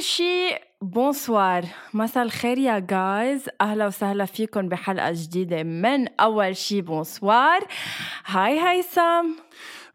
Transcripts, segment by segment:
أول شي bonsoir. مساء الخير يا guys أهلا وسهلا فيكم بحلقة جديدة من أول شي bonsoir. hi هيثم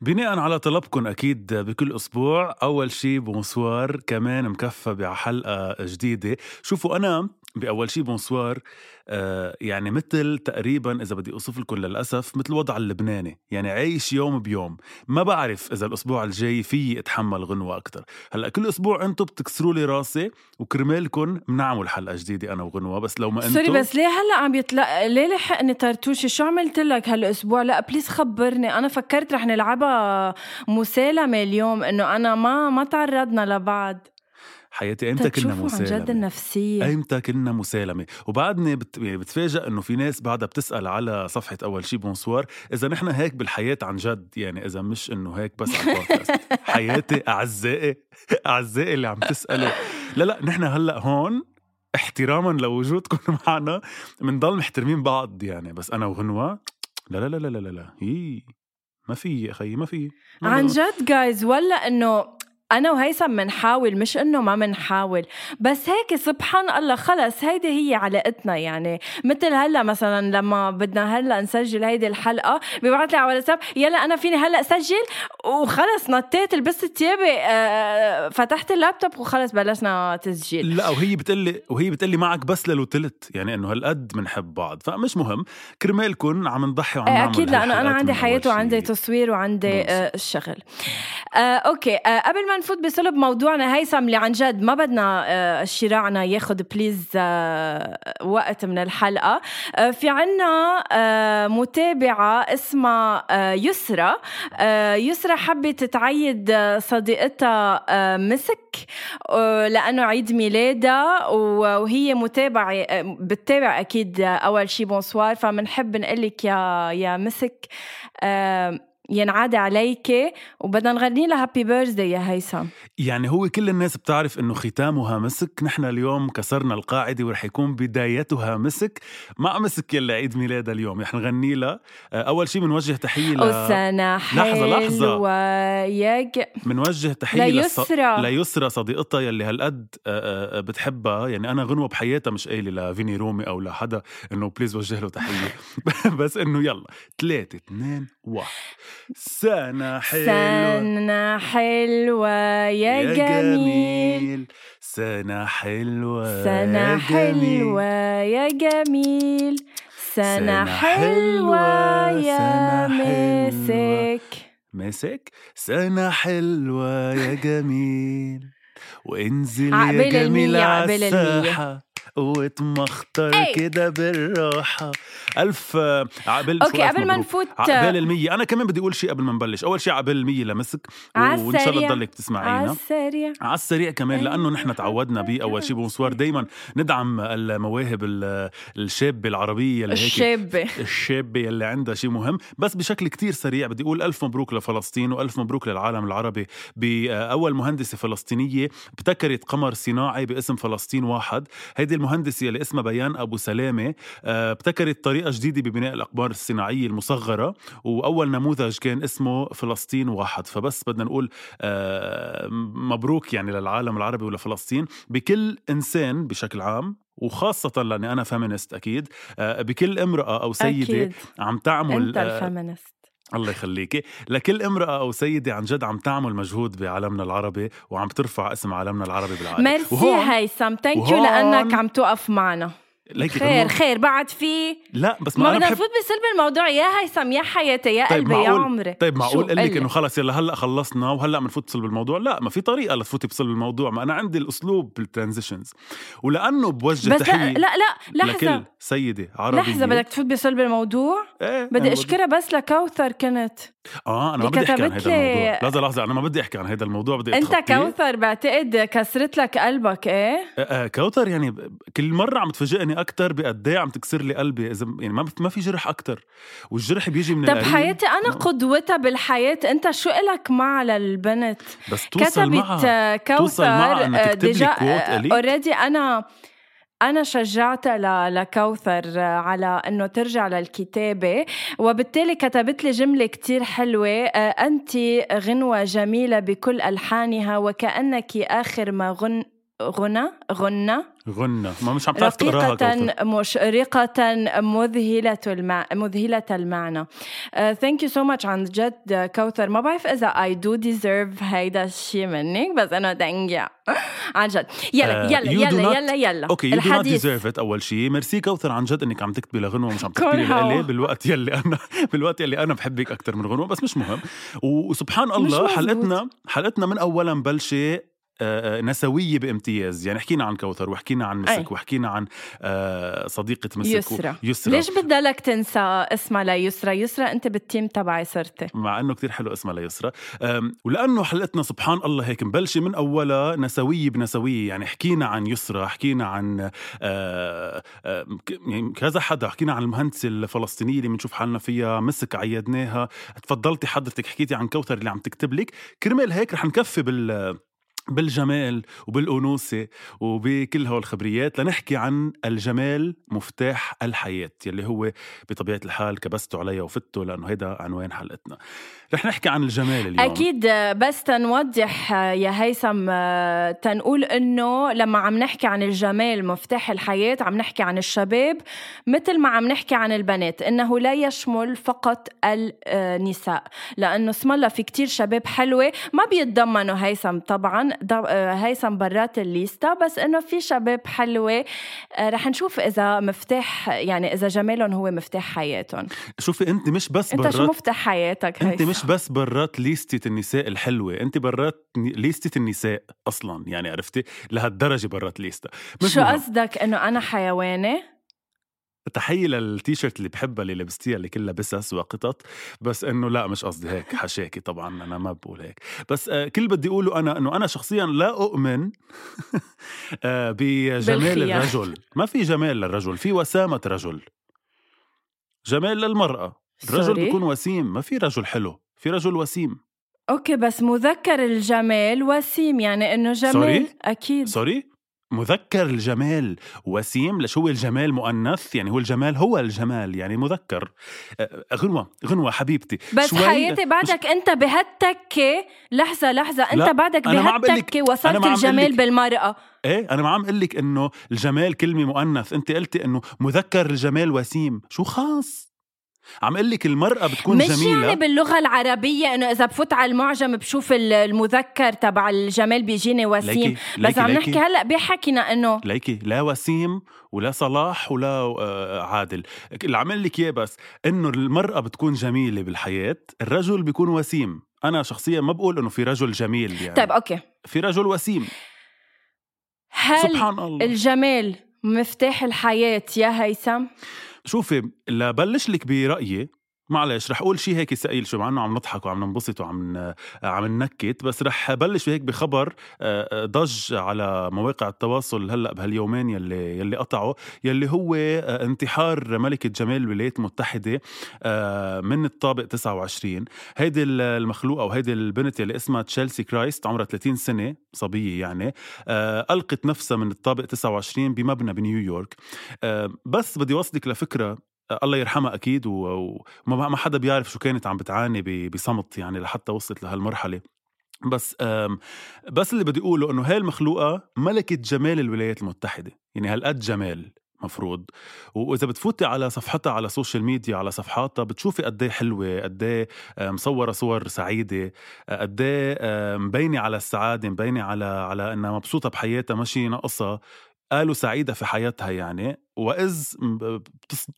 بناء على طلبكم أكيد بكل أسبوع أول شي bonsoir كمان مكفى بحلقة جديدة. شوفوا أنا بأول شي bonsoir آه يعني مثل تقريبا إذا بدي أوصف لكم للأسف مثل الوضع اللبناني يعني عايش يوم بيوم. ما بعرف إذا الأسبوع الجاي في أتحمل غنوة أكتر. هلأ كل أسبوع أنتم بتكسروا لي راسي وكرمالكم بنعمل حلقة جديدة أنا وغنوة بس لو ما أنتم sorry بس ليه هلأ عم يطلع ليه لحقني طرطوشي شو عملت لك هالأسبوع؟ لأ please خبرني. أنا فكرت رح نلعبها مسالمة اليوم إنه أنا ما ما تعرضنا لبعض. حياتي. إمتى كنا مسالمة عن جد النفسية. إمتى كنا مسالمة؟ وبعدني بت... يعني بتفاجئ إنه في ناس بعدها بتسأل على صفحة أول شي bonsoir إذا نحن هيك بالحياة عن جد يعني إذا مش إنه هيك بس على البودكاست. حياتي أعزائي أعزائي اللي عم تسألوا لا لا نحن هلأ هون احتراما لوجودكم معنا بنضل محترمين بعض يعني. بس أنا وغنوة لا لا لا لا لا لا هي ما في يا أخي ما في عن جد جايز ولا إنه أنا وهيثم منحاول مش إنه ما منحاول. بس هيك سبحان الله خلص هيدي هي علاقتنا يعني. مثل هلأ مثلا لما بدنا هلأ نسجل هيدي الحلقة ببعث لي على واتساب يلا أنا فيني هلأ سجل؟ وخلص نطيت لبست ثيابي آه، فتحت اللابتوب وخلص بلشنا تسجيل. لا وهي بتقلي وهي بتقلي معك بس للوتلت. يعني إنه هالقد بنحب بعض. فمش مهم. كرمالكم عم نضحي وعم إيه، نعمل أكيد لأنه أنا عندي حياة وعندي تصوير وعندي آه الشغل. آه okay آه قبل ما نفوت بصلب موضوعنا هيثم اللي عن جد ما بدنا آه شراعنا ياخد please آه وقت من الحلقة. آه في عنا متابعة اسمها يسرى يسرى حبت تعيد صديقتها مسك لأنه عيد ميلادها وهي متابعة بتتابع أكيد أول شي bonsoir فبنحب نقول لك يا يا مسك ينعاد عليك وبدنا نغني لها happy birthday يا هيثم. يعني هو كل الناس بتعرف إنه ختامها مسك. نحن اليوم كسرنا القاعدة ورح يكون بدايتها مسك. مع مسك يلي عيد ميلادها اليوم. رح نغني لها. آه، أول شيء بنوجه تحية ل لحظة لحظة. يج بنوجه تحية ليسرى. ليسرى صديقتها يلي هالقد آه، آه، بتحبها. يعني أنا غنوة بحياتها مش قايلة لفيني رومي أو لحدا إنه بليز وجه له تحية. بس إنه يلا ثلاثة اثنين واحد. سنة حلوة سنة حلوة يا, يا جميل. جميل. سنة حلوة سنة حلوة يا جميل. سنة حلوة يا مسك. مسك. سنة حلوة يا جميل. وانزل يا جميل على الساحة. وتمخطر كده بالراحة. ألف عبال أوكي قبل ما نفوت عبال المية. أنا كمان بدي أقول شيء قبل ما نبلش. أول شيء عبال المية لمسك وإن شاء الله تضلك تسمعينا. على السريع على السريع كمان لأنه نحن تعودنا بأول شيء بونسوار دايما ندعم المواهب الشابة العربية اللي هيك. الشابة. الشابة اللي عندها شيء مهم. بس بشكل كتير سريع بدي أقول ألف مبروك لفلسطين وألف مبروك للعالم العربي. بأول مهندسة فلسطينية ابتكرت قمر صناعي باسم فلسطين واحد. هيدي المهندسة اللي اسمها بيان أبو سلامة آه، ابتكرت طريقة جديدة ببناء الأقمار الصناعية المصغرة وأول نموذج كان اسمه فلسطين واحد فبس بدنا نقول آه، مبروك يعني للعالم العربي ولفلسطين بكل إنسان بشكل عام وخاصة لأني أنا feminist أكيد آه، بكل امرأة أو سيدة أكيد. عم تعمل أنت ال feminist الله يخليكي. لكل امرأة أو سيدة عن جد عم تعمل مجهود بعالمنا العربي وعم ترفع اسم عالمنا العربي بالعالم. ميرسي هيثم. thank you لأنك عم توقف معنا. ليكي خير خير. بعد في لا بس ما ما بدنا أنا بحب نفوت بصلب الموضوع يا هيثم يا حياتي يا طيب قلبي يا معقول عمري. طيب معقول أقول لك؟ إنه خلص يلا هلأ خلصنا وهلأ بنفوت بصلب الموضوع؟ لا ما في طريقة لتفوتي بصلب الموضوع. ما أنا عندي الأسلوب بال transitions. ولأنه بوجه بس لا تحية لا لا لكل لحظة سيدة عربية. لحظة بدك تفوت بصلب الموضوع؟ إيه بدي أشكرها بس لكوثر كنت. آه أنا ما بدي أحكي عن هذا الموضوع لحظة لحظة أنا ما بدي أحكي عن هذا الموضوع بدي أنت. كوثر بعتقد كسرت لك قلبك إيه آه، آه، كوثر يعني كل مرة عم تفاجئني أكتر بقد إيه عم تكسر لي قلبي إذا يعني ما ما في جرح أكتر والجرح بيجي من طب حياتي أنا آه. قدوتها بالحياة أنت شو إلك مع للبنت بس توصل كتبت معها آه، توصل معها كوثر إنها تكتب لي quote إلي؟ already أنا أنا شجعتها لكوثر آه، على إنه ترجع للكتابة وبالتالي كتبت لي جملة كتير حلوة آه، أنت غنوة جميلة بكل ألحانها وكأنك آخر ما غن غنى غنى. غنى ما مش عم تعرف رقيقة مشرقة مذهلة المع... مذهلة المعنى. ثانك يو سو ماتش عن جد كوثر. ما بعرف إذا I do deserve هيدا الشيء منك بس أنا يو عن جد. يلا يلا you do يلا not- يلا يلا. أوكي يو دو نوت الحديث. ديزيرف ات أول شيء. ميرسي كوثر عن جد إنك عم تكتبي لغنوة ومش عم تكتبي. لإلي. بالوقت يلي أنا بالوقت يلي أنا بحبك أكثر من غنوة بس مش مهم. وسبحان الله. حلقتنا حلقتنا من اولا مبلشه نسوية بامتياز. يعني حكينا عن كوثر وحكينا عن مسك أي. وحكينا عن آه، صديقة مسك و- يسرى. ليش بدلك تنسى اسمها ليسرى يسرى أنت بالتيم تبعي صرتي. مع إنه كتير حلو اسمها ليسرى أم، ولأنه حلقتنا سبحان الله هيك مبلشة من أولها نسويه بنسوية. يعني حكينا عن يسرى حكينا عن آه، آه، يعني كذا حدا. حكينا عن المهندسة الفلسطينية اللي بنشوف حالنا فيها مسك عيدناها. تفضلتي حضرتك حكيتي عن كوثر اللي عم تكتب لك. كرمال هيك رح نكفي بال بالجمال وبالأنوثة وبكل هول الخبريات لنحكي عن الجمال مفتاح الحياة يلي هو بطبيعة الحال كبسته عليها وفته لأنه هيدا عنوان حلقتنا. رح نحكي عن الجمال اليوم. أكيد بس تنوضح يا هيثم آه، تنقول إنه لما عم نحكي عن الجمال مفتاح الحياة عم نحكي عن الشباب مثل ما عم نحكي عن البنات إنه لا يشمل فقط النساء لأنه اسم الله في كتير شباب حلوة ما بيتضمنوا هيثم طبعا هيثم برات الليستا بس إنه في شباب حلوة آه، رح نشوف إذا مفتاح يعني إذا جمالهم هو مفتاح حياتهم شوفي أنت مش بس أنت شو برات مفتاح حياتك هيثم؟ مش بس برات ليستة النساء الحلوة أنت برات ليستة النساء أصلا يعني عرفتي لهالدرجة برات ليستا شو. قصدك إنه أنا حيوانة؟ تحية للتيشيرت اللي بحبها اللي لبستيها اللي كلها بسس وقطط. بس إنه لا مش قصدي هيك حشاكي طبعا أنا ما بقول هيك. بس آه كل بدي أقوله أنا إنه أنا شخصيا لا أؤمن آه بجمال. الرجل. ما في جمال للرجل في وسامة رجل. جمال للمرأة. الرجل. بيكون وسيم ما في رجل حلو في رجل وسيم. okay بس مذكر الجمال وسيم يعني إنه جمال. sorry؟ أكيد. sorry؟ مذكر الجمال وسيم ليش هو الجمال مؤنث؟ يعني هو الجمال هو الجمال يعني مذكر. آه، غنوة غنوة حبيبتي بس شوي- حياتي بعدك أنت بهالتكه لحظة لحظة أنت لا، بعدك أنا وصلت الجمال بالمرأة. إيه أنا ما عم أقول لك إنه الجمال كلمة مؤنث أنت قلتي إنه مذكر الجمال وسيم. شو خاص؟ عم أقول لك المرأة بتكون مش جميلة. يعني باللغة العربية إنه إذا بفوت على المعجم بشوف ال- المذكر تبع الجمال بيجيني وسيم. ليكي بس ليكي عم نحكي هلأ بحكينا إنه ليكي لا وسيم ولا صلاح ولا آه، عادل. اللي عم لك إياه بس إنه المرأة بتكون جميلة بالحياة الرجل بيكون وسيم. أنا شخصيا ما بقول إنه في رجل جميل يعني. طيب okay. في رجل وسيم. هل سبحان الله. الجمال مفتاح الحياة يا هيثم؟ شوفي لبلش لك برأيي معلش رح أقول شيء هيك ثقيل شو مع إنه عم نضحك وعم ننبسط وعم عم ننكت بس رح بلش هيك بخبر ضج على مواقع التواصل هلأ بهاليومين يلي يلي قطعوا يلي هو انتحار ملكة جمال الولايات المتحدة آه، من الطابق 29 هيدي ال- المخلوقة أو هيدي البنت يلي اسمها تشيلسي كرايست عمرها 30 سنة صبية يعني ألقت نفسها من الطابق 29 بمبنى بنيويورك. بس بدي وصلك لفكرة آه، الله يرحمها أكيد وما ما حدا بيعرف شو كانت عم بتعاني بصمت يعني لحتى وصلت لهالمرحلة. بس بس اللي بدي أقوله إنه هاي المخلوقة ملكة جمال الولايات المتحدة. يعني هالقد جمال مفروض. وإذا بتفوتي على صفحتها على ال social media على صفحاتها بتشوفي قد إيه حلوة قد إيه مصورة صور سعيدة قد إيه مبينة على السعادة مبينة على على إنها مبسوطة بحياتها ماشي ناقصها. قالوا سعيدة في حياتها يعني وإذ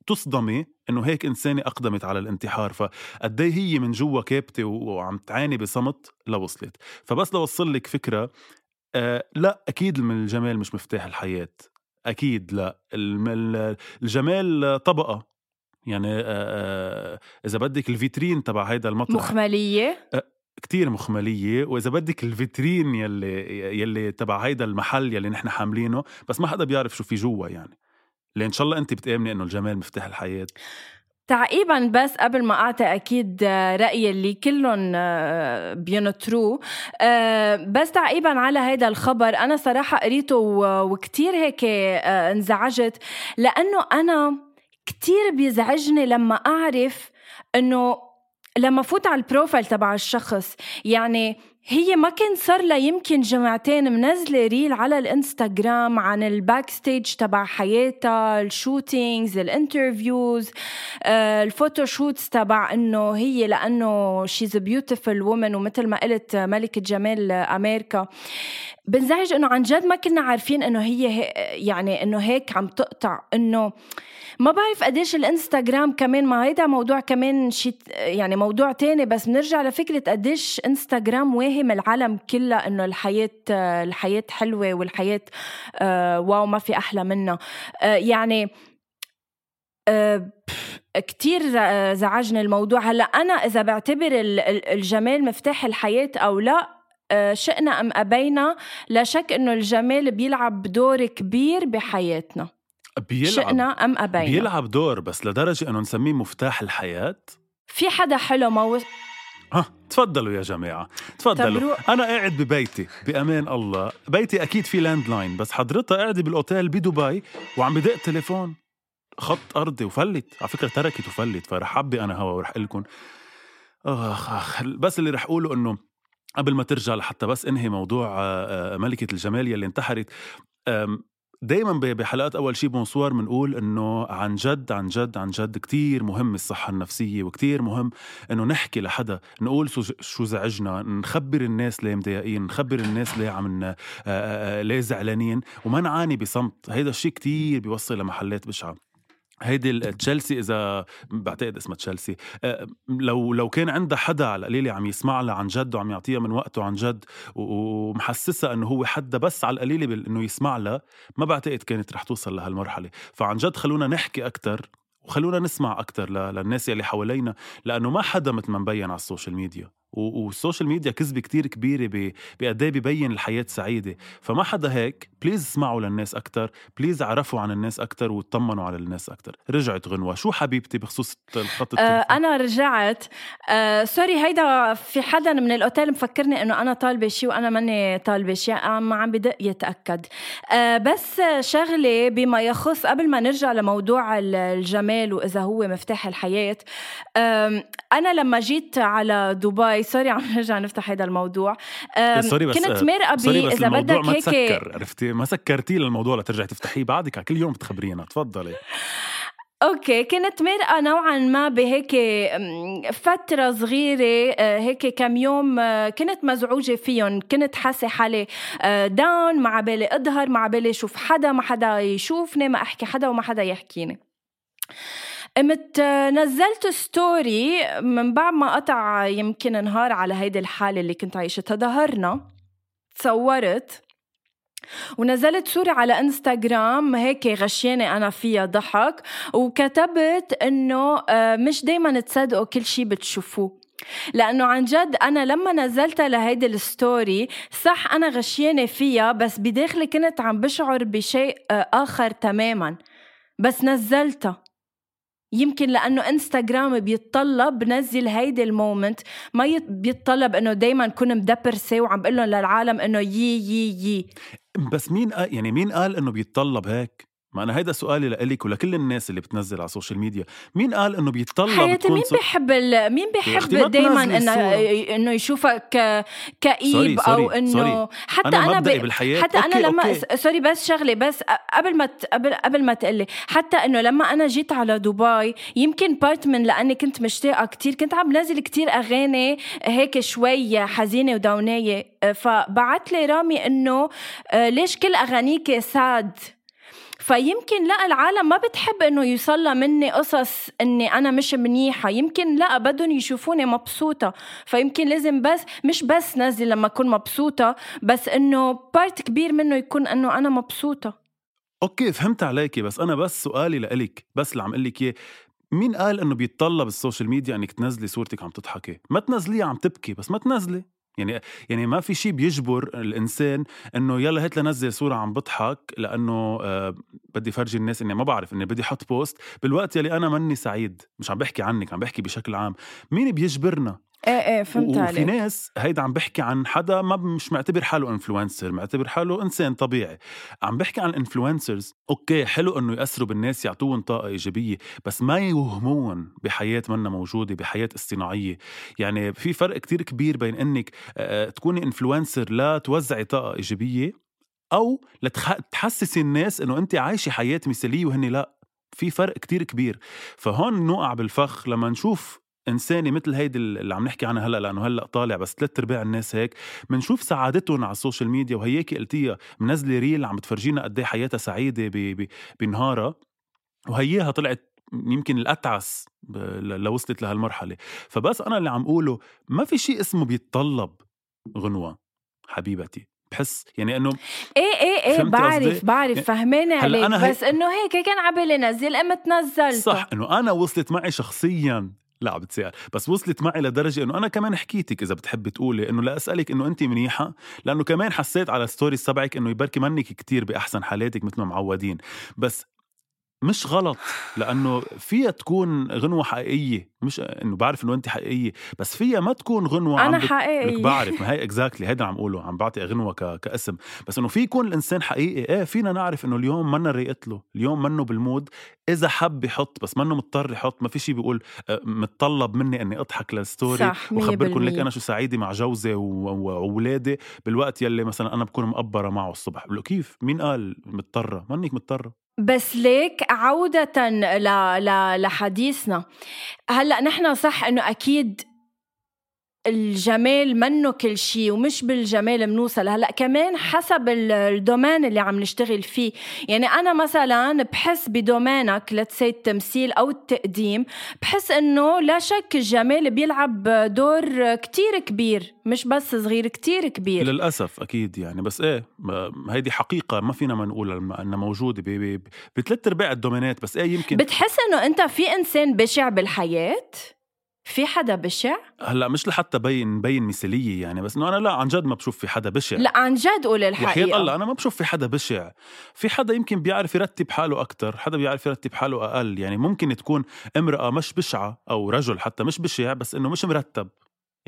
تصدمي إنه هيك إنسانة أقدمت على الانتحار فقد هي من جوا كابتة وعم تعاني بصمت؟ لوصلت فبس لوصل لك فكرة آه لا أكيد من الجمال مش مفتاح الحياة. أكيد لا. الجمال طبقة. يعني آه آه إذا بدك ال vitrine تبع هيدا المطرح. مخملية. آه كتير مخملية وإذا بدك ال vitrine يلي يلي تبع هيدا المحل يلي نحن حاملينه بس ما حدا بيعرف شو في جوا يعني. لأن شاء الله أنت بتآمني إنه الجمال مفتاح الحياة. تعقيبا بس قبل ما أعطي أكيد رأيي اللي كلهم آه، بينطروه آه، بس تعقيبا على هذا الخبر أنا صراحة قريته وكتير هيك آه، انزعجت لأنه أنا كتير بيزعجني لما أعرف إنه لما فوت على ال profile تبع الشخص يعني هي ما كان صار لها يمكن جمعتين منزلة reel على الإنستغرام عن ال backstage تبع حياتها ال shootings ال interviews آه، ال photoshoots تبع إنه هي لأنه she's beautiful woman ومثل ما قلت ملكة جمال أمريكا. بنزعج إنه عن جد ما كنا عارفين إنه هي يعني إنه هيك عم تقطع إنه ما بعرف قديش الإنستغرام كمان ما هيدا موضوع كمان شيء يعني موضوع تاني بس بنرجع لفكرة قديش إنستغرام واهم العالم كلها إنه الحياة الحياة حلوة والحياة آه، واو ما في أحلى منها. آه، يعني آه، كتير زعجني الموضوع. هلأ أنا إذا بعتبر الجمال مفتاح الحياة أو لأ شئنا أم أبينا لا شك إنه الجمال بيلعب دور كبير بحياتنا. بيلعب شئنا أم أبينا. بيلعب دور بس لدرجة إنه نسميه مفتاح الحياة؟ في حدا حلو مو ها تفضلوا يا جماعة تفضلوا. تبرو... أنا قاعد ببيتي بأمان الله. بيتي أكيد في land line بس حضرتها قاعدة بالأوتيل بدبي وعم بدق تليفون. خط أرضي وفلت. على فكرة تركت وفلت فرح أبي أنا هوا ورح لكم آخ آخ بس اللي رح أقوله إنه قبل ما ترجع لحتى بس انهي موضوع آه، آه، ملكة الجمال يلي انتحرت دايما بحلقات أول شي بونسوار بنقول إنه عن جد عن جد عن جد كتير مهم الصحة النفسية وكتير مهم إنه نحكي لحدا نقول شو زعجنا نخبر الناس ليه مضايقين نخبر الناس ليه عم ليه زعلانين وما نعاني بصمت. هيدا الشيء كتير بيوصل لمحلات بشعة. هيدي تشيلسي إذا بعتقد اسمها تشيلسي. آه، لو لو كان عندها حدا على القليلة عم يسمع لها عن جد وعم يعطيها من وقته عن جد ومحسسها إنه هو حدا بس على القليلة إنه يسمع لها ما بعتقد كانت رح توصل لهالمرحلة. فعن جد خلونا نحكي أكثر وخلونا نسمع أكثر للناس اللي حوالينا لأنه ما حدا مثل ما مبين على ال social media. وال social media كذبه كتير كبيرة بقد إيه ببين الحياة سعيدة. فما حدا هيك please اسمعوا للناس أكثر please عرفوا عن الناس أكثر وطمنوا على الناس أكثر رجعت غنوة. شو حبيبتي بخصوص الخط آه أنا رجعت. آه sorry هيدا في حدا من الأوتيل مفكرني إنه أنا طالبة شيء وأنا ماني طالبة شيء عم عم بدق يتأكد. آه بس شغلة بما يخص قبل ما نرجع لموضوع الجمال وإذا هو مفتاح الحياة آه أنا لما جيت على دبي sorry عم نرجع نفتح هذا الموضوع. sorry بس كنت مرقة إذا بدك هيك سكر عرفتي؟ ما سكرتي للموضوع لترجعي تفتحيه بعدك كل يوم بتخبرينا تفضلي. okay كنت مرقة نوعا ما بهيك فترة صغيرة آه، هيك كم يوم آه، كنت مزعوجة فيهم كنت حاسة حالي down آه، ما ع بالي أظهر ما ع بالي شوف حدا ما حدا يشوفني ما أحكي حدا وما حدا يحكيني. قمت نزلت story من بعد ما قطع يمكن نهار على هيدي الحالة اللي كنت عايشتها ظهرنا تصورت ونزلت صورة على انستغرام هيك غشيانة أنا فيها ضحك وكتبت إنه آه، مش دايما تصدقوا كل شي بتشوفوه. لأنه عن جد أنا لما نزلتها لهيدي ال story صح أنا غشيانة فيها بس بداخلي كنت عم بشعر بشيء آه، آخر تماما. بس نزلتها. يمكن لأنه انستغرام بيتطلب بنزل هيدي ال moment. ما بيتطلب إنه دائما كون مدبرسة وعم بقول لهم للعالم إنه يي يي يي. بس مين قال يعني مين قال إنه بيتطلب هيك؟ ما أنا هيدا سؤالي لإلك ولكل الناس اللي بتنزل على ال social media مين قال إنه بيتطلب حياتي مين بيحب ال... مين بيحب دائما إنه. إنه يشوفك كئيب أو إنه. حتى أنا أنا, مبدئي ب... بالحياة. حتى okay، أنا لما okay. sorry بس شغلة بس قبل ما ت... قبل قبل ما تقلي حتى إنه لما أنا جيت على دبي يمكن part من لأني كنت مشتاقة كتير كنت عم نازل كتير أغاني هيك شوي حزينة ودونايه فبعت لي رامي إنه ليش كل اغانيك sad فيمكن لا العالم ما بتحب إنه يوصلها مني قصص إني أنا مش منيحة. يمكن لا بدهم يشوفوني مبسوطة. فيمكن لازم بس مش بس نازل لما أكون مبسوطة بس إنه part كبير منه يكون إنه أنا مبسوطة. okay فهمت عليكي. بس أنا بس سؤالي لإلك بس اللي عم أقول لك إياه. مين قال إنه بيتطلب ال social media إنك تنزلي صورتك عم تضحكي؟ ما تنزليها عم تبكي بس ما تنزلي. يعني يعني ما في شيء بيجبر الإنسان إنه يلا هات لنزل صورة عم بضحك لأنه آه بدي فرجي الناس إني ما بعرف إني بدي أحط post بالوقت يلي أنا مني سعيد مش عم بحكي عنك عم بحكي بشكل عام مين بيجبرنا؟ إيه إيه فهمت وفي عليك. ناس هيدا عم بحكي عن حدا ما مش معتبر حاله influencer معتبر حاله إنسان طبيعي. عم بحكي عن ال influencers okay حلو إنه يأثروا بالناس يعطوهم طاقة إيجابية بس ما يوهمون بحياة منا موجودة بحياة اصطناعية. يعني في فرق كتير كبير بين إنك آه، تكوني influencer لا توزعي طاقة إيجابية أو لتحسسي الناس إنه انت عايشة حياة مثالية وهن لا. في فرق كتير كبير. فهون نوقع بالفخ لما نشوف انسانه مثل هيدي اللي عم نحكي عنها هلأ لأنه هلأ طالع بس ثلاث أرباع الناس هيك بنشوف سعادتهم على ال social media وهيك قلتيها منزلة reel عم بتفرجينا قد إيه حياتها سعيدة بنهارها وهياها طلعت يمكن الأتعس لو وصلت لهالمرحلة. فبس أنا اللي عم اقوله ما في شيء اسمه بيتطلب غنوة حبيبتي. بحس يعني إنه إيه إيه إيه بعرف قصدي؟ بعرف يعني فهمانة هلأ عليك أنا هي- بس إنه هيك كان عبالي نزل قمت نزلته صح إنه أنا وصلت معي شخصيا لا عم بتسأل بس وصلت معي لدرجة إنه أنا كمان حكيتك إذا بتحبي تقولي إنه لا اسالك إنه انت منيحة لأنه كمان حسيت على stories تبعك إنه يبركي منك كتير بأحسن حالاتك مثل ما معودين. بس مش غلط لأنه فيها تكون غنوة حقيقية مش إنه بعرف إنه أنت حقيقية بس فيها ما تكون غنوة عم أنا بت... لك حقيقي بعرف ما هي exactly هيدا عم اقوله عم بعطي غنوة ك... كاسم. بس إنه في يكون الإنسان حقيقي إيه فينا نعرف إنه اليوم منا رايقة له اليوم منه بال mood إذا حب يحط بس منه مضطر يحط ما في شيء بيقول آه، متطلب مني إني أضحك لل story صح وخبركم لك 100% أنا شو سعيدة مع جوزي واولادي بالوقت يلي مثلا أنا بكون مقبرة معه الصبح. بقول كيف؟ مين قال مضطرة؟ منك مضطرة. بس ليك عودة. لحديثنا هلأ نحن صح إنه أكيد الجمال منه كل شيء ومش بالجمال منوصل هلأ كمان حسب ال- الدومين اللي عم نشتغل فيه. يعني أنا مثلا بحس بدومينك لتسي التمثيل أو التقديم بحس إنه لا شك الجمال بيلعب دور كتير كبير مش بس صغير كتير كبير. للأسف أكيد يعني. بس إيه هيدي حقيقة ما فينا ما نقول انها موجودة بثلاث أرباع الدومينات. بس إيه يمكن بتحس إنه أنت في إنسان بشع بالحياة؟ في حدا بشع؟ هلا مش لحتى بين بين مثالية يعني بس إنه أنا لا عن جد ما بشوف في حدا بشع. لا عن جد قول وحياة الحقيقة. الله أنا ما بشوف في حدا بشع. في حدا يمكن بيعرف يرتب حاله أكثر حدا بيعرف يرتب حاله أقل. يعني ممكن تكون امرأة مش بشعة أو رجل حتى مش بشع بس إنه مش مرتب.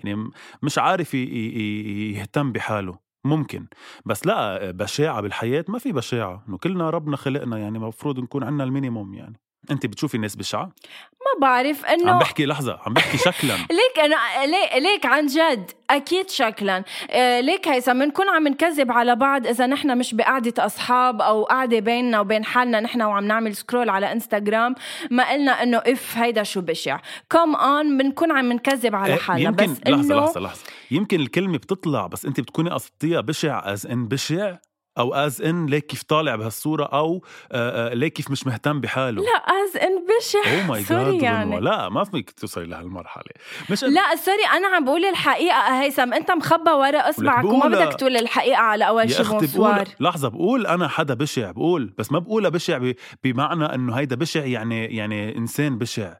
يعني مش عارف يهتم بحاله. ممكن. بس لا بشاعة بالحياة ما في بشاعة. إنه كلنا ربنا خلقنا يعني المفروض نكون عندنا ال minimum يعني. انت بتشوفي الناس بشعة ما بعرف عم انه بحكي لحظة عم بحكي شكلا. ليك أنا ليك, ليك عن جد أكيد شكلا. آه، ليك هيثم بنكون عم نكذب على بعض إذا نحن مش بقعدة أصحاب أو قعده بيننا وبين حالنا نحن وعم نعمل scroll على انستغرام ما قلنا إنه إف هيدا شو بشع. come on بنكون عم نكذب على إيه، حالنا يمكن بس لحظة إنه لحظة لحظة. يمكن الكلمة بتطلع بس انت بتكوني قصدتيها بشع as in بشع؟ أو as in ليك كيف طالع بهالصورة أو آه، آه، ليك كيف مش مهتم بحاله. لا as in بشع. oh my God يعني. لا ما فيك توصلي لهالمرحلة. مش لا sorry أنا عم بقول الحقيقة. هيثم أنت مخبى ورا اصبعك وما. بدك تقول الحقيقة على أول يا شي أختي bonsoir بقول لحظة بقول أنا حدا بشع بقول. بس ما بقولها بشع ب- بمعنى إنه هيدا بشع يعني يعني إنسان بشع.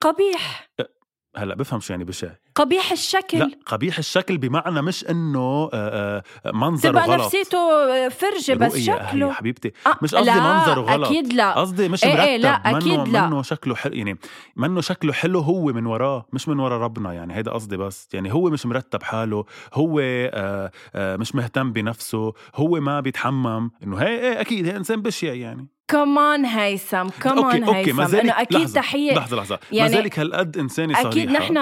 قبيح. هلا بفهم شو يعني بشع قبيح الشكل. لا قبيح الشكل بمعنى مش إنه آه، آه، منظره تبقى غلط. نفسيته فرجة بس شكله. حبيبتي. آه، مش قصدي منظره غلط. أكيد لا. قصدي مش إيه مرتب. إيه، لا، منه أكيد لا. منه شكله حلو يعني منه شكله حلو هو من وراه مش من ورا ربنا يعني. هيدا قصدي بس. يعني هو مش مرتب حاله. هو آه آه مش مهتم بنفسه. هو ما بيتحمم. إنه هي إيه أكيد هي إنسان بشع يعني. كمان هيثم كمان هيثم انه أكيد لحظة تحيه لحظة لحظة. يعني ما زالك هالقد إنسانة صريحة. أكيد نحن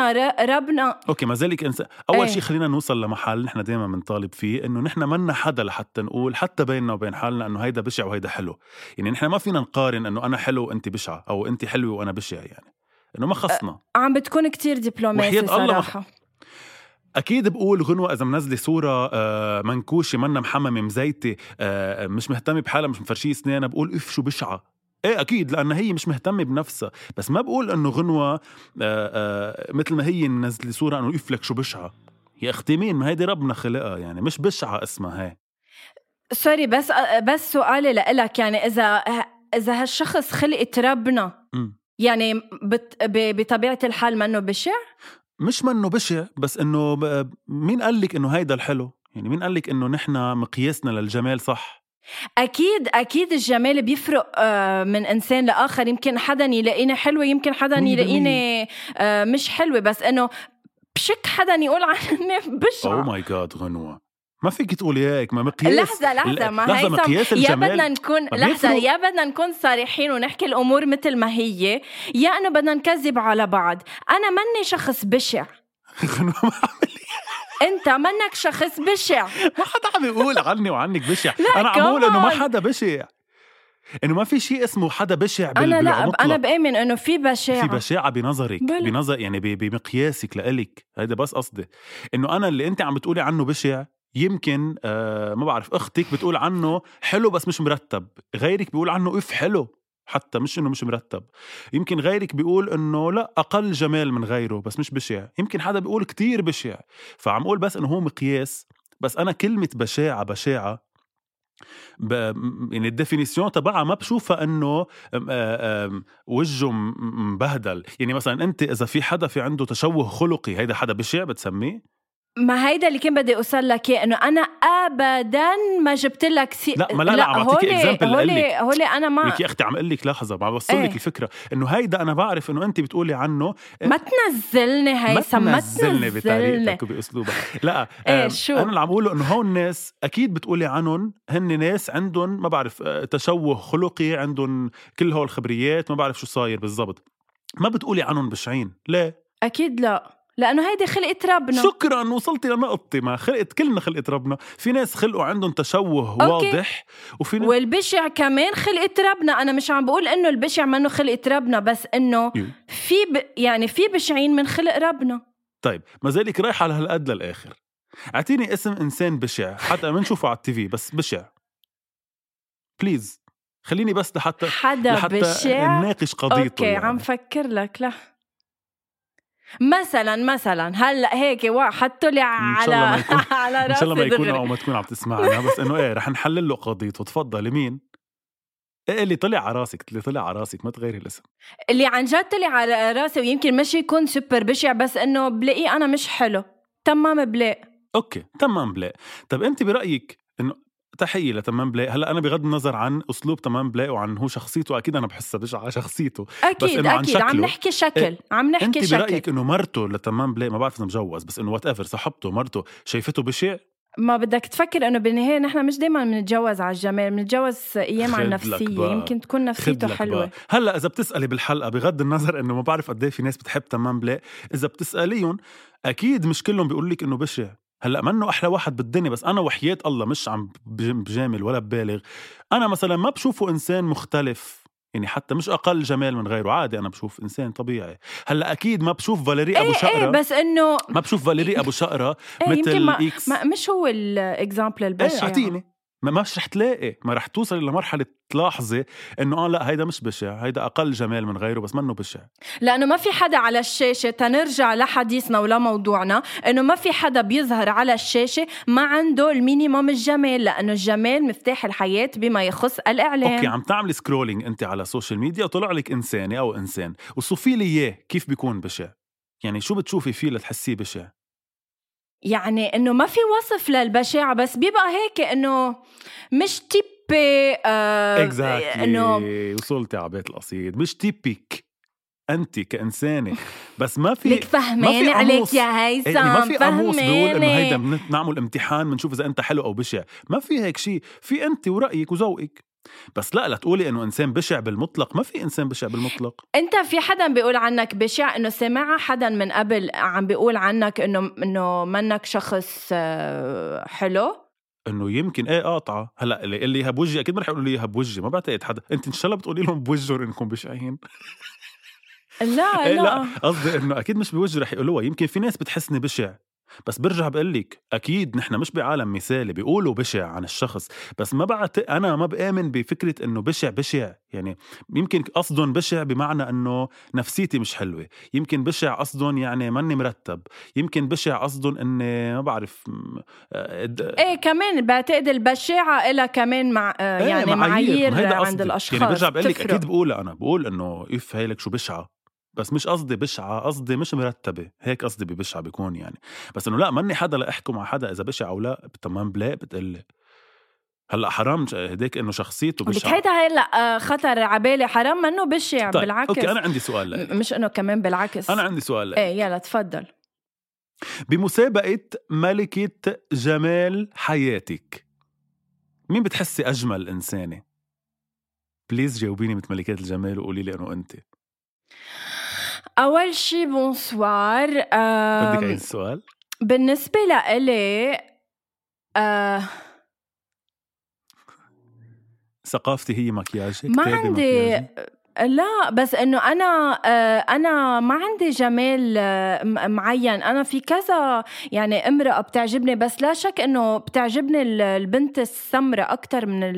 ربنا okay ما زالك انسان أول إيه؟ شيء خلينا نوصل لمحل نحن دائما بنطالب فيه إنه نحن منا حدا لحتى نقول حتى بيننا وبين حالنا إنه هيدا بشع وهيدا حلو. يعني نحن ما فينا نقارن إنه أنا حلو وانت بشعة أو انت حلوة وأنا بشع يعني. إنه ما خصنا. عم بتكون كتير دبلوماسي صراحة. مخ... أكيد بقول غنوة إذا منزلة صورة آه، منكوشة منا محممه مزيته آه، مش مهتمة بحالها مش مفرشية اسنانها بقول إف شو بشعة. إيه أكيد لأن هي مش مهتمة بنفسها. بس ما بقول إنه غنوة آه، مثل ما هي منزلة صورة إنه إف لك شو بشعة. يا أختي مين؟ ما هيدي ربنا خلقها يعني مش بشعة اسمها هي. سوري بس بس سؤالي لإلك يعني إذا إذا هالشخص خلقت ربنا يعني بطبيعة الحال منه بشع؟ مش منه بشع بس إنه مين قال لك إنه هيدا الحلو؟ يعني مين قال لك إنه نحن مقياسنا للجمال صح؟ أكيد أكيد الجمال بيفرق آه، من إنسان لآخر. يمكن حدا يلاقيني حلوة يمكن حدا يلاقيني آه، مش حلوة. بس إنه بشك حدا يقول عني بشع أو ماي جاد غنوة. ما فيك تقولي هيك ما مقياس لحظة لحظة ما لحظة مقياس يا بدنا نكون لحظة يا بدنا نكون صريحين ونحكي الأمور مثل ما هي. يا إنه بدنا نكذب على بعض. أنا مني شخص بشع. أنت منك شخص بشع. ما حدا عم يقول عني وعنك بشع. أنا عم بقول إنه ما حدا بشع. إنه ما في شيء اسمه حدا بشع بال... أنا لا أنا بآمن إنه في بشاعه في بشاعة بنظرك بل. بنظر يعني بمقياسك لإلك. هيدا بس قصدي. إنه أنا اللي أنت عم بتقولي عنه بشع يمكن آه ما بعرف أختك بتقول عنه حلو بس مش مرتب. غيرك بيقول عنه إف حلو حتى مش إنه مش مرتب. يمكن غيرك بيقول إنه لأ أقل جمال من غيره بس مش بشع. يمكن حدا بيقول كتير بشع. فعم أقول بس إنه هو مقياس. بس أنا كلمة بشاعة بشاعة ب... يعني ال définition تبعها ما بشوفها إنه وجهه مبهدل. يعني مثلا أنت إذا في حدا في عنده تشوه خلقي هيدا حدا بشع بتسميه؟ ما هيدا اللي كان بدي أوصل لك إياه إنه أنا ابدا ما جبت لك سي... لا ما لا لا, عم بعطيك example هولي هولي أنا ما لك يا أختي عم أقول لك لحظه عم بوصل إيه؟ لك الفكرة. إنه هيدا أنا بعرف إنه أنت بتقولي عنه ما تنزلني هيثم ما تنزلني. بطريقتك وبأسلوبك. لا إيه شو؟ أنا اللي عم بقوله إنه هون الناس أكيد بتقولي عنهم هن ناس عندهم ما بعرف آه، تشوه خلقي عندهم كل هول الخبريات ما بعرف شو صاير بالضبط. ما بتقولي عنهم بشعين. ليه؟ أكيد لا. لأنه هيدي خلقت ربنا. شكرا وصلتي لنقطتي ما. خلقت كلنا خلقت ربنا. في ناس خلقوا عندهم تشوه أوكي. واضح وفي ناس والبشع كمان خلقت ربنا. أنا مش عم بقول إنه البشع منه خلقت ربنا بس إنه في ب... يعني في بشعين من خلق ربنا. طيب ما زالك رايحه على هالقد للآخر. أعطيني اسم إنسان بشع. حتى ما نشوفه على ال TV بس بشع. please خليني بس لحتى حدا لحتى بشع. نناقش قضيته okay يعني. عم فكر لك لا مثلا مثلا. هلأ هيك حطوا لي على على راسي إن شاء الله ما يكون أو ما تكون عم تسمعنا. بس إنه إيه رح نحلل له قضيته. تفضلي مين إيه اللي طلع على راسك اللي طلع على راسك ما تغيري الاسم. اللي عن جد طلع على راسي ويمكن مش يكون سوبر بشع بس إنه بلاقيه أنا مش حلو. تمام بلاق. okay تمام بلاق. طب أنت برأيك إنه تحية لتمام بليق هلأ أنا بغض النظر عن أسلوب تمام بليق وعن هو شخصيته أكيد أنا بحسها بشعه على شخصيته. أكيد بس أكيد نحن عم نحكي شكل إيه عم نحكي انت شكل. انت برايك إنه مرته لتمام بليق ما بعرف إذا مجوز بس إنه whatever صاحبته مرته شايفته بشع ما بدك تفكر إنه بالنهاية نحن مش دائما بنتجوز على الجمال بنتجوز أيام على النفسية. يمكن تكون نفسيته حلوة. هلأ إذا بتسألي بالحلقة بغض النظر إنه ما بعرف قد إيه في ناس بتحب تمام بليق إذا بتسأليهم أكيد مش كلهم بيقول لك إنه بشع. هلأ منه أحلى واحد بالدنيا بس أنا وحياة الله مش عم بجامل ولا ببالغ. أنا مثلا ما بشوفه إنسان مختلف يعني حتى مش أقل جمال من غيره عادي أنا بشوف إنسان طبيعي. هلأ أكيد ما بشوف فاليري أبو شقره إيه بس إنه ما بشوف فاليري أبو شقرة إيه مثل ما X. ما مش هو ال example البشع إيه أعطيني. ما مش رح تلاقي ما رح توصل لمرحله تلاحظي إنه آه لا هيدا مش بشع هيدا أقل جمال من غيره بس منه بشع. لأنه ما في حدا على الشاشة تنرجع لحديثنا ولا موضوعنا إنه ما في حدا بيظهر على الشاشة ما عنده ال minimum الجمال لأنه الجمال مفتاح الحياة بما يخص الإعلام. okay عم تعملي scrolling أنت على ال social media وطلع لك إنسانة أو إنسان وصفي لي إياه كيف بيكون بشع؟ يعني شو بتشوفي فيه لتحسيه بشع؟ يعني إنه ما في وصف للبشاعة بس بيبقى هيك إنه مش تيبي آه exactly. إنه وصلتي على بيت القصيد. مش تيبيك انت كإنسانة. بس ما في لك فهمان عليك يا هيثم. يعني ما في قاموس بيقول إنه هيدا بنعمل امتحان بنشوف إذا أنت حلو أو بشع. ما في هيك شيء في انت ورأيك وذوقك. بس لا لا تقولي إنه إنسان بشع بالمطلق. ما في إنسان بشع بالمطلق. أنت في حدا بيقول عنك بشع؟ إنه سمع حدا من قبل عم بيقول عنك إنه إنه منك شخص آه، حلو؟ إنه يمكن. إيه قاطعة. هلأ اللي اللي يهب وجهي أكيد ما رح يقولوا لي اياها بوجهي ما بعتقد حدا. أنت إن شاء الله بتقولي لهم بوجههم إنكم بشعين. لا إيه لا. قصدي إنه أكيد مش بوجه رح يقولوها. يمكن في ناس بتحسني بشع. بس برجع بقول لك أكيد نحن مش بعالم مثالي بيقولوا بشع عن الشخص بس ما بعت أنا ما بآمن بفكرة إنه بشع بشع يعني يمكن قصدهم بشع بمعنى إنه نفسيتي مش حلوة يمكن بشع قصدهم يعني ماني مرتب يمكن بشع قصدهم إني ما بعرف آه، إيه كمان بعتقد البشاعة لها كمان مع آه، إيه يعني معايير, معايير عند الأشخاص يعني برجع بقول لك أكيد بقولها أنا بقول إنه اف هيلك شو بشعة. بس مش قصدي بشعة قصدي مش مرتبة هيك قصدي ببشعة بيكون يعني بس إنه لا ماني حدا لإحكم على حدا إذا بشع أو لا تمام بلا بتقلي هلأ حرام هديك إنه شخصيته بشعة هيدا هلأ خطر عبالي حرام منه بشع طيب. بالعكس okay أنا عندي سؤال لك. مش إنه كمان بالعكس أنا عندي سؤال لك. إيه يلا تفضل بمسابقة ملكة جمال حياتك مين بتحسي أجمل إنسانة؟ please جاوبيني مثل ملكات الجمال وقولي لي إنه أنت أول شي bonsoir بدك عيد السؤال؟ بالنسبة لإلي آه ثقافتي هي مكياجك؟ ما عندي مكياجي؟ لا بس إنه أنا آه، أنا ما عندي جمال آه، معين أنا في كذا يعني امرأة بتعجبني بس لا شك إنه بتعجبني البنت السمراء أكثر من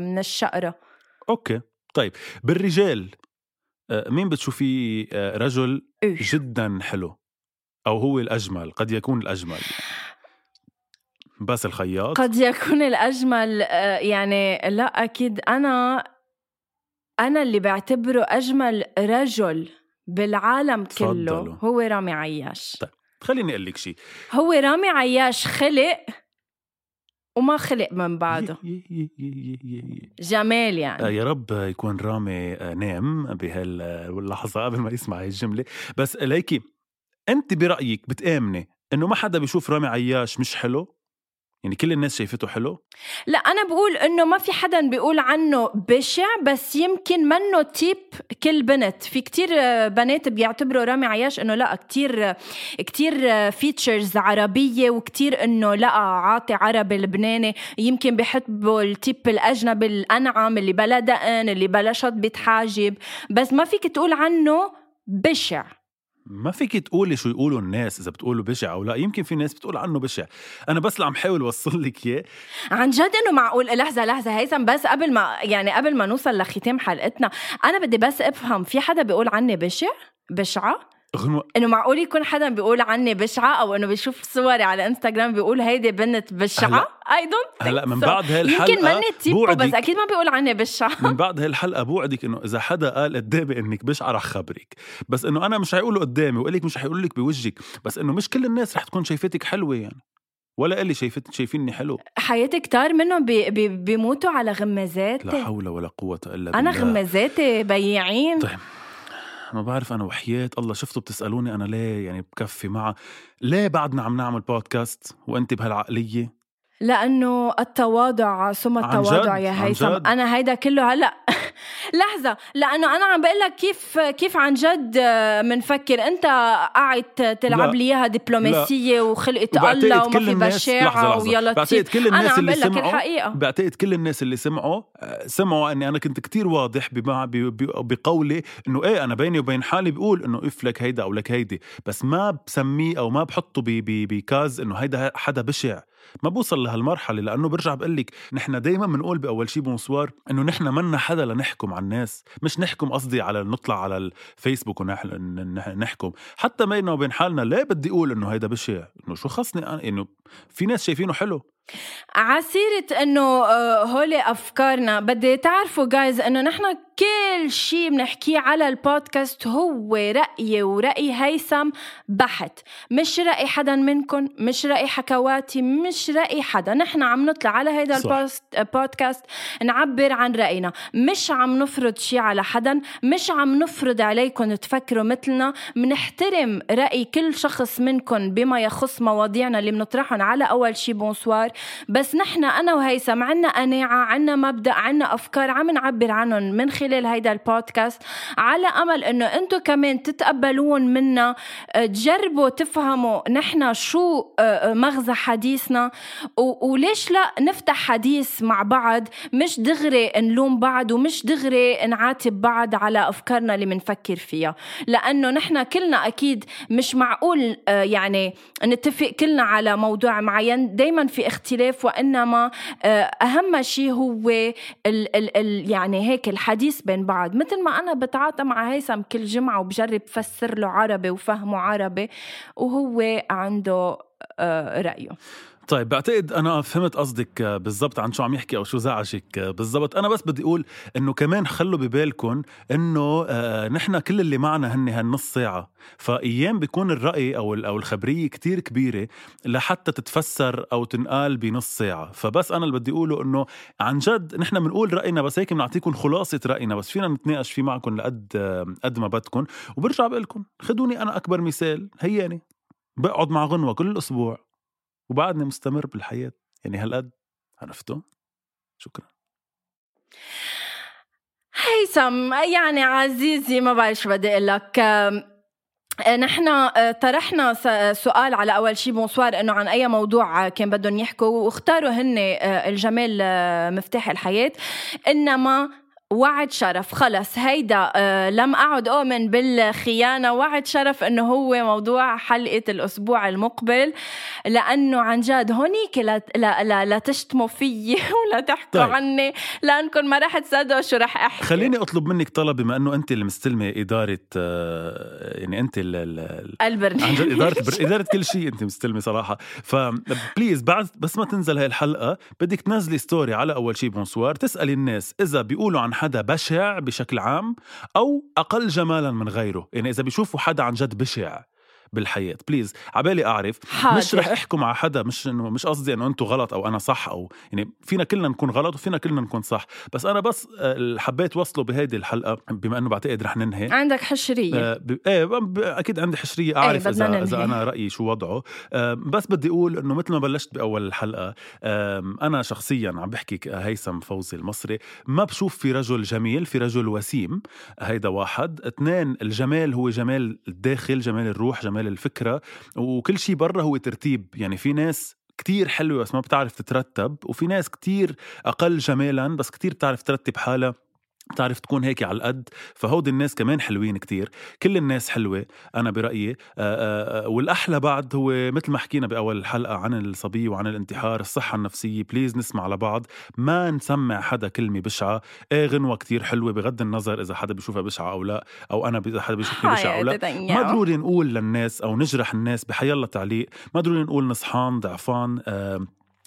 من الشقرة أوكي طيب بالرجال مين بتشوفيه آه، رجل جدا حلو؟ أو هو الأجمل قد يكون الأجمل بس الخياط؟ قد يكون الأجمل آه، يعني لا أكيد أنا أنا اللي بعتبره أجمل رجل بالعالم كله فضلوا. هو رامي عياش. طيب خليني أقول لك شيء هو رامي عياش خلق وما خلق من بعده. جمال يعني. آه، يا رب يكون رامي آه، نام بهاللحظة قبل ما يسمع هاي الجملة. بس ليكي أنت برأيك بتآمني إنه ما حدا بيشوف رامي عياش مش حلو؟ يعني كل الناس شايفته حلو؟ لا أنا بقول إنه ما في حدا بيقول عنه بشع بس يمكن منه type كل بنت. في كتير بنات بيعتبروا رامي عياش إنه لا كتير كتير features عربية وكتير إنه لا عاطي عربي لبناني. يمكن بحبوا ال type الأجنبي الأنعم اللي بلا دقن اللي بلا شط بتحاجب بس ما فيك تقول عنه بشع. ما فيك تقولي شو يقولوا الناس إذا بتقولوا بشع أو لا؟ يمكن في ناس بتقول عنه بشع. أنا بس اللي عم حاول أوصل لك إياه. عن جد إنه معقول؟ لحظة لحظة. هيثم بس قبل ما يعني قبل ما نوصل لختام حلقتنا أنا بدي بس أفهم في حدا بيقول عني بشع؟ بشعة؟ غنوة. إنه معقول يكون حدا بيقول عني بشعة أو إنه بيشوف صوري على إنستغرام بيقول هيدي بنت بشعة؟ I don't هلا من بعد هالحلقه يمكن مني type و بس أكيد ما بيقول عني بشعة. من بعد هالحلقه بوعدك إنه إذا حدا قال قدامي إنك بشعة رح خبرك. بس إنه أنا مش حيقوله قدامي وقال لك مش حيقول لك بوجهك. بس إنه مش كل الناس رح تكون شايفتك حلوة يعني. ولا اللي شايفت شايفيني حلو. حياتي كتار منهم بي بي بيموتوا على غمازات لا حول ولا قوة إلا بالله. أنا غمازاتي بياعين. طيب. ما بعرف أنا وحياة الله شفتوا بتسألوني أنا ليه يعني بكفي معها ليه بعدنا عم نعمل بودكاست وأنت بهالعقلية؟ لأنه التواضع ثم التواضع يا هيثم. أنا هيدا كله هلأ. لحظة لأنه أنا عم بقول لك كيف كيف عن جد منفكر. أنت قاعد تلعب لي إياها دبلوماسية وخلقه الله وما في بشاعة ويلا بعتقد كل الناس أنا اللي سمعوا الحقيقة. بعتقد كل الناس اللي سمعوا سمعوا إني أنا كنت كتير واضح بقولي إنه إيه أنا بيني وبين حالي بقول إنه اف لك هيدا أو لك هيدي. بس ما بسميه أو ما بحطه ب case إنه هيدا حدا بشع. ما بوصل لهالمرحلة لأنه برجع بقول لك نحن دائما بنقول بأول شي bonsoir إنه نحن منا حدا لنحكم على الناس مش نحكم قصدي على نطلع على الفيسبوك ونحكم حتى بيننا وبين حالنا ليه بدي أقول إنه هيدا بشع إنه شو خصني إنه في ناس شايفينه حلو. على سيرة إنه آه، هولي أفكارنا. بدي تعرفوا جايز إنه نحن كل شيء بنحكيه على البودكاست هو رأيي ورأي هيثم بحت. مش رأي حدا منكم مش رأي حكواتي مش رأي حدا. نحن عم نطلع على هيدا البودكاست نعبر عن رأينا. مش عم نفرض شيء على حدا مش عم نفرض عليكم تفكروا مثلنا. منحترم رأي كل شخص منكم بما يخص مواضيعنا اللي بنطرحهم على أول شي. bonsoir بس نحن أنا وهيثم عنا قناعة عنا مبدأ عنا أفكار عم نعبر عنهم من خلال هيدا البودكاست على أمل إنه أنتم كمان تتقبلون منا آه، تجربوا تفهموا نحن شو آه، آه، مغزى حديثنا. وليش لا نفتح حديث مع بعض؟ مش دغري نلوم بعض ومش دغري نعاتب بعض على أفكارنا اللي بنفكر فيها. لأنه نحن كلنا أكيد مش معقول يعني نتفق كلنا على موضوع معين. دائما في اختلاف وإنما أهم شيء هو ال ال ال يعني هيك الحديث بين بعض. مثل ما أنا بتعاطى مع هيثم كل جمعة وبجرب فسر له عربي وفهمه عربي وهو عنده آه، رأيه. طيب بعتقد أنا فهمت قصدك بالضبط عن شو عم يحكي أو شو زعجك بالضبط. أنا بس بدي أقول إنه كمان خلوا ببالكم إنه آه نحن كل اللي معنا هن هالنص ساعة. فأيام بيكون الرأي أو أو الخبرية كتير كبيرة لحتى تتفسر أو تنقال بنص ساعة. فبس أنا اللي بدي أقوله إنه عن جد نحن بنقول رأينا بس هيك بنعطيكم خلاصة رأينا بس. فينا نتناقش فيه معكم لقد قد ما بدكم وبرجع بقول لكم خذوني أنا أكبر مثال هياني. بقعد مع غنوة كل أسبوع. وبعدني مستمر بالحياة يعني هالقد عرفتوا شكرا. هيثم يعني عزيزي ما بعرف شو بدي أقول لك. نحن آه، طرحنا سؤال على أول شيء بونسوار إنه عن أي موضوع كان بدهم يحكوا واختاروا هن آه، الجمال آه، مفتاح الحياة. إنما وعد شرف. خلص هيدا آه لم أعد أؤمن بالخيانة. وعد شرف أنه هو موضوع حلقة الأسبوع المقبل لأنه عن جد هونيك لا, لا, لا, لا تشتموا فيي ولا تحكوا طيب. عني لأنكم ما رح تصدقوا شو رح أحكي. خليني أطلب منك طلب بما أنه أنت اللي مستلمة إدارة آه يعني أنت البرنامج. عن جد إدارة إدارة كل شيء أنت مستلمة صراحة. ف please بعد بس ما تنزل هاي الحلقة بدك تنزلي story على أول شيء bonsoir تسألي الناس إذا بيقولوا عن حدا بشع بشكل عام أو أقل جمالا من غيره. يعني إذا بيشوفوا حدا عن جد بشع بالحياة. بليز عبالي أعرف حاضر. مش رح أحكم على حدا مش إنه مش قصدي إنه أنتم غلط أو أنا صح أو يعني فينا كلنا نكون غلط وفينا كلنا نكون صح. بس أنا بس آه، حبيت وصله بهيدي الحلقة بما إنه بعتقد رح ننهي. عندك حشرية. آه ب... إيه أكيد عندي حشرية. أعرف إيه إذا إذا أنا رأيي شو وضعه. آه بس بدي أقول إنه مثل ما بلشت بأول الحلقة آه أنا شخصيا عم بحكي هيثم فوزي المصري ما بشوف في رجل جميل في رجل وسيم هيدا واحد. اثنين الجمال هو جمال الداخل جمال الروح جمال جمال الفكرة وكل شيء برا هو ترتيب. يعني في ناس كتير حلوة بس ما بتعرف تترتب وفي ناس كتير أقل جمالا بس كتير بتعرف ترتب حالها. بتعرف تكون هيك على القد فهودي الناس كمان حلوين كتير. كل الناس حلوة أنا برأيي. آآ آآ والأحلى بعد هو مثل ما حكينا بأول الحلقة عن الصبي وعن الانتحار الصحة النفسية بليز نسمع لبعض. ما نسمع حدا كلمة بشعة. إيه غنوة كتير حلوة بغض النظر إذا حدا بيشوفها بشعة أو لا أو أنا إذا حدا بيشوفني بشعة أو لا. ما ضروري نقول للناس أو نجرح الناس بحيالله تعليق ما ضروري نقول نصحان ضعفان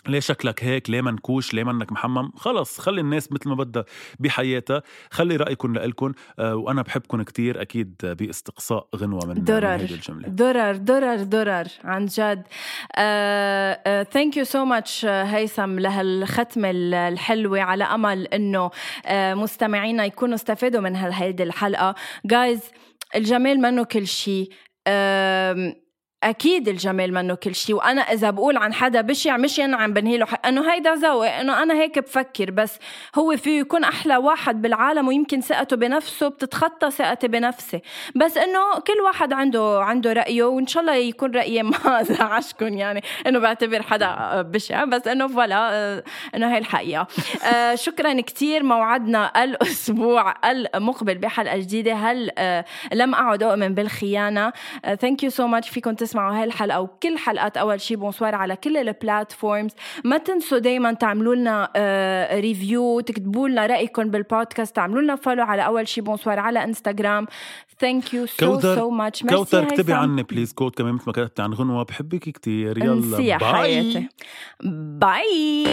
ليه شكلك هيك؟ ليه منكوش؟ ليه منك محمم؟ خلص خلي الناس مثل ما بدها بحياتها. خلي رايكم لإلكم آه وأنا بحبكم كتير أكيد بإستقصاء غنوة من درر الجملة. درر درر درر عن جد. thank you so much هيثم لهالختمه الحلوة. على أمل إنه uh, مستمعينا يكونوا استفادوا من هيدي الحلقة. جايز الجمال منه كل شيء أكيد الجمال منه كل شيء وأنا إذا بقول عن حدا بشع مش أنا عم بنهي له إنه هيدا ذوق إنه أنا هيك بفكر بس هو فيه يكون أحلى واحد بالعالم ويمكن ثقته بنفسه بتتخطى ثقتي بنفسي. بس إنه كل واحد عنده عنده رأيه وإن شاء الله يكون رأيي ما زعجكم يعني إنه بعتبر حدا بشع بس إنه فلا إنه هي الحقيقة. آه، شكرا كثير موعدنا الأسبوع المقبل بحلقة جديدة. هل آه، لم أعد أؤمن بالخيانة؟ thank you so much فيكم تسمعوا هاي الحلقة وكل حلقات أول شي. bonsoir على كل ال platforms ما تنسوا دائما تعملوا لنا review تكتبوا لنا رأيكم بالبودكاست تعملوا لنا follow على أول شي. bonsoir على انستغرام thank you so so much كوثر اكتبي عني please code كمان مثل ما كتبتي عن غنوة بحبك كثير يلا bye حياتي. باي